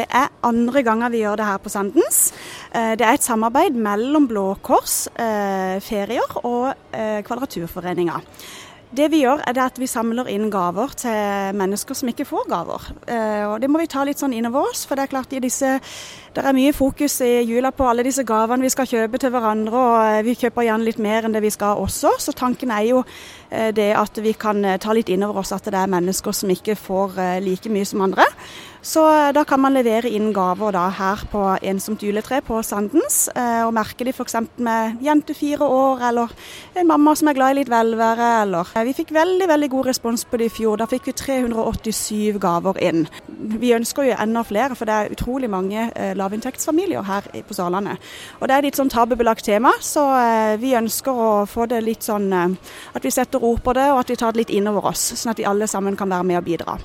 Det er andre ganger vi gjør det her på Sandens. Eh, det er et samarbeid mellom Blå Kors, eh, ferier og eh, Kvadraturforeninga. Det vi gjør er at vi samler inn gaver til mennesker som ikke får gaver. Og Det må vi ta litt sånn innover oss. For det er klart disse, det er mye fokus i jula på alle disse gavene vi skal kjøpe til hverandre. Og vi kjøper gjerne litt mer enn det vi skal også. Så tanken er jo det at vi kan ta litt innover oss at det er mennesker som ikke får like mye som andre. Så eh, da kan man levere inn gaver da her på Ensomt juletre på Sandens. Eh, og merke de f.eks. med jente fire år, eller en mamma som er glad i litt velvære, eller eh, Vi fikk veldig veldig god respons på det i fjor. Da fikk vi 387 gaver inn. Vi ønsker jo enda flere, for det er utrolig mange lavinntektsfamilier her på Sørlandet. Og det er litt sånn tabubelagt tema, så vi ønsker å få det litt sånn at vi setter ord på det, og at vi tar det litt innover oss, sånn at vi alle sammen kan være med og bidra.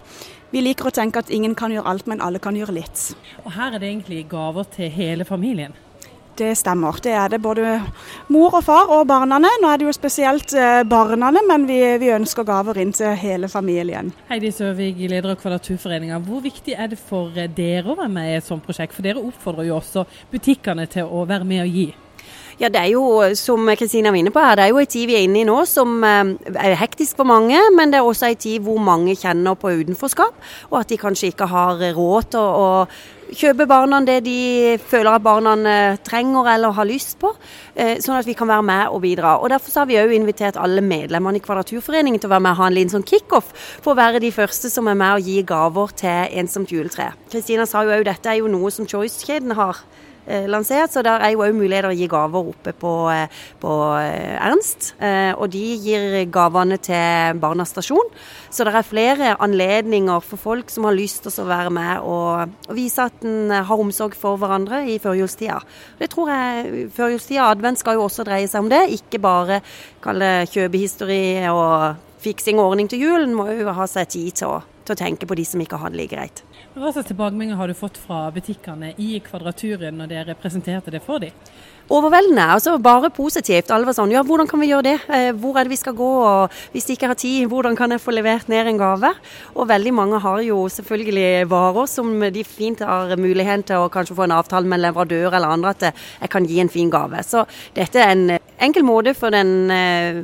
Vi liker å tenke at ingen kan gjøre alt, men alle kan gjøre litt. Og her er det egentlig gaver til hele familien? Det stemmer. Det er det både mor og far og barna. Nå er det jo spesielt eh, barna, men vi, vi, ønsker gaver inn til hele familien. Heidi Søvig, leder av Kvadraturforeninga. Hvor viktig er det for eh, dere å være med i et sånt prosjekt? For dere oppfordrer jo også butikkene til å være med og gi. Ja, det er jo, som Kristina var inne på her, det er jo en tid vi er inne i nå som eh, er hektisk for mange. Men det er også en tid hvor mange kjenner på utenforskap, og at de kanskje ikke har råd til å kjøpe barna det de føler at barna trenger eller har lyst på, eh, sånn at vi kan være med og bidra. Og Derfor har vi òg invitert alle medlemmene i Kvadraturforeningen til å være med og ha en liten sånn kickoff, for å være de første som er med og gi gaver til ensomt juletre. Kristina sa jo òg dette er jo noe som Choice-kjeden har lansert. Så der er jo òg muligheter å gi gaver oppe på, eh, på eh, Ernst. Og de gir gavene til Barnas stasjon. Så det er flere anledninger for folk som har lyst til å være med og, vise at en har omsorg for hverandre i førjulstida. Det tror jeg førjulstida, advent, skal jo også dreie seg om det. Ikke bare kalle kjøpehistorie og fiksing og ordning til julen. Må jo ha seg tid til å, til å tenke på de som ikke har det like greit. Hva slags tilbakemeldinger har du fått fra butikkene i Kvadraturen når dere presenterte det for dem? Overveldende. altså Bare positivt. Alle var sånn ja, hvordan kan vi gjøre det? Eh, hvor er det vi skal gå? Og hvis de ikke har tid, hvordan kan jeg få levert ned en gave? Og veldig mange har jo selvfølgelig varer som de fint har mulighet til å kanskje få en avtale med en leverandør eller andre at jeg kan gi en fin gave. Så dette er en enkel måte for den eh,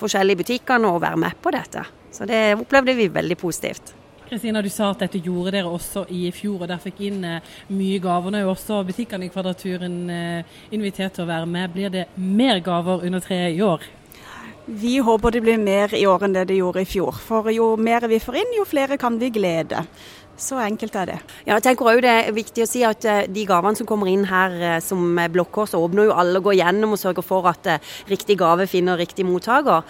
forskjellige butikkene å være med på dette. Så det opplevde vi veldig positivt. Kristina, du sa at dette gjorde dere også i fjor, og der fikk inn eh, mye gaver. Nå er jo også butikkene i Kvadraturen eh, invitert til å være med. Blir det mer gaver under treet i år? Vi håper det blir mer i år enn det det gjorde i fjor. For jo mer vi får inn, jo flere kan vi glede. Så enkelt er det. Ja, jeg tenker også Det er viktig å si at eh, de gavene som kommer inn her som som så åpner jo alle, går gjennom og sørger for at eh, riktig gave finner riktig mottaker.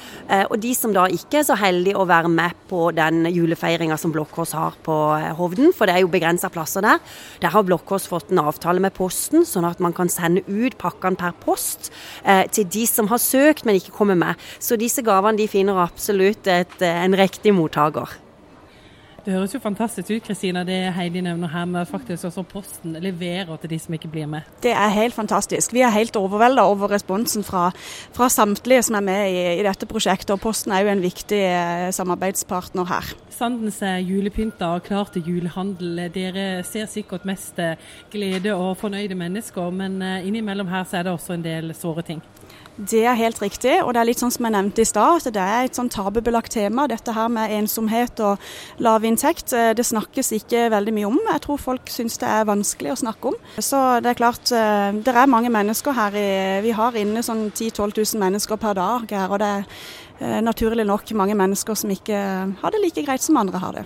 Og de som da ikke er så heldige å være med på den julefeiringa som Blokkås har på Hovden, for det er jo begrensa plasser der, der har Blokkås fått en avtale med Posten, sånn at man kan sende ut pakkene per post til de som har søkt, men ikke kommer med. Så disse gavene de finner absolutt et, en riktig mottaker. Det høres jo fantastisk ut Kristina, det Heidi nevner her med faktisk også Posten leverer til de som ikke blir med. Det er helt fantastisk. Vi er helt overvelda over responsen fra, fra, samtlige som er med i, i, dette prosjektet. og Posten er jo en viktig eh, samarbeidspartner her. Sandens er julepynta og klar til julehandel. Dere ser sikkert mest eh, glede og fornøyde mennesker, men eh, innimellom her så er det også en del såre ting. Det er helt riktig, og det er litt sånn som jeg nevnte i stad, at det er et sånn tabubelagt tema. Dette her med ensomhet og lavinntekt. Eh, det snakkes ikke veldig mye om. Jeg tror folk syns det er vanskelig å snakke om. Så det er klart, eh, det er mange mennesker her. Vi har inne sånn 10 000-12 000 mennesker per dag her. Og det er eh, naturlig nok mange mennesker som ikke har det like greit som andre har det.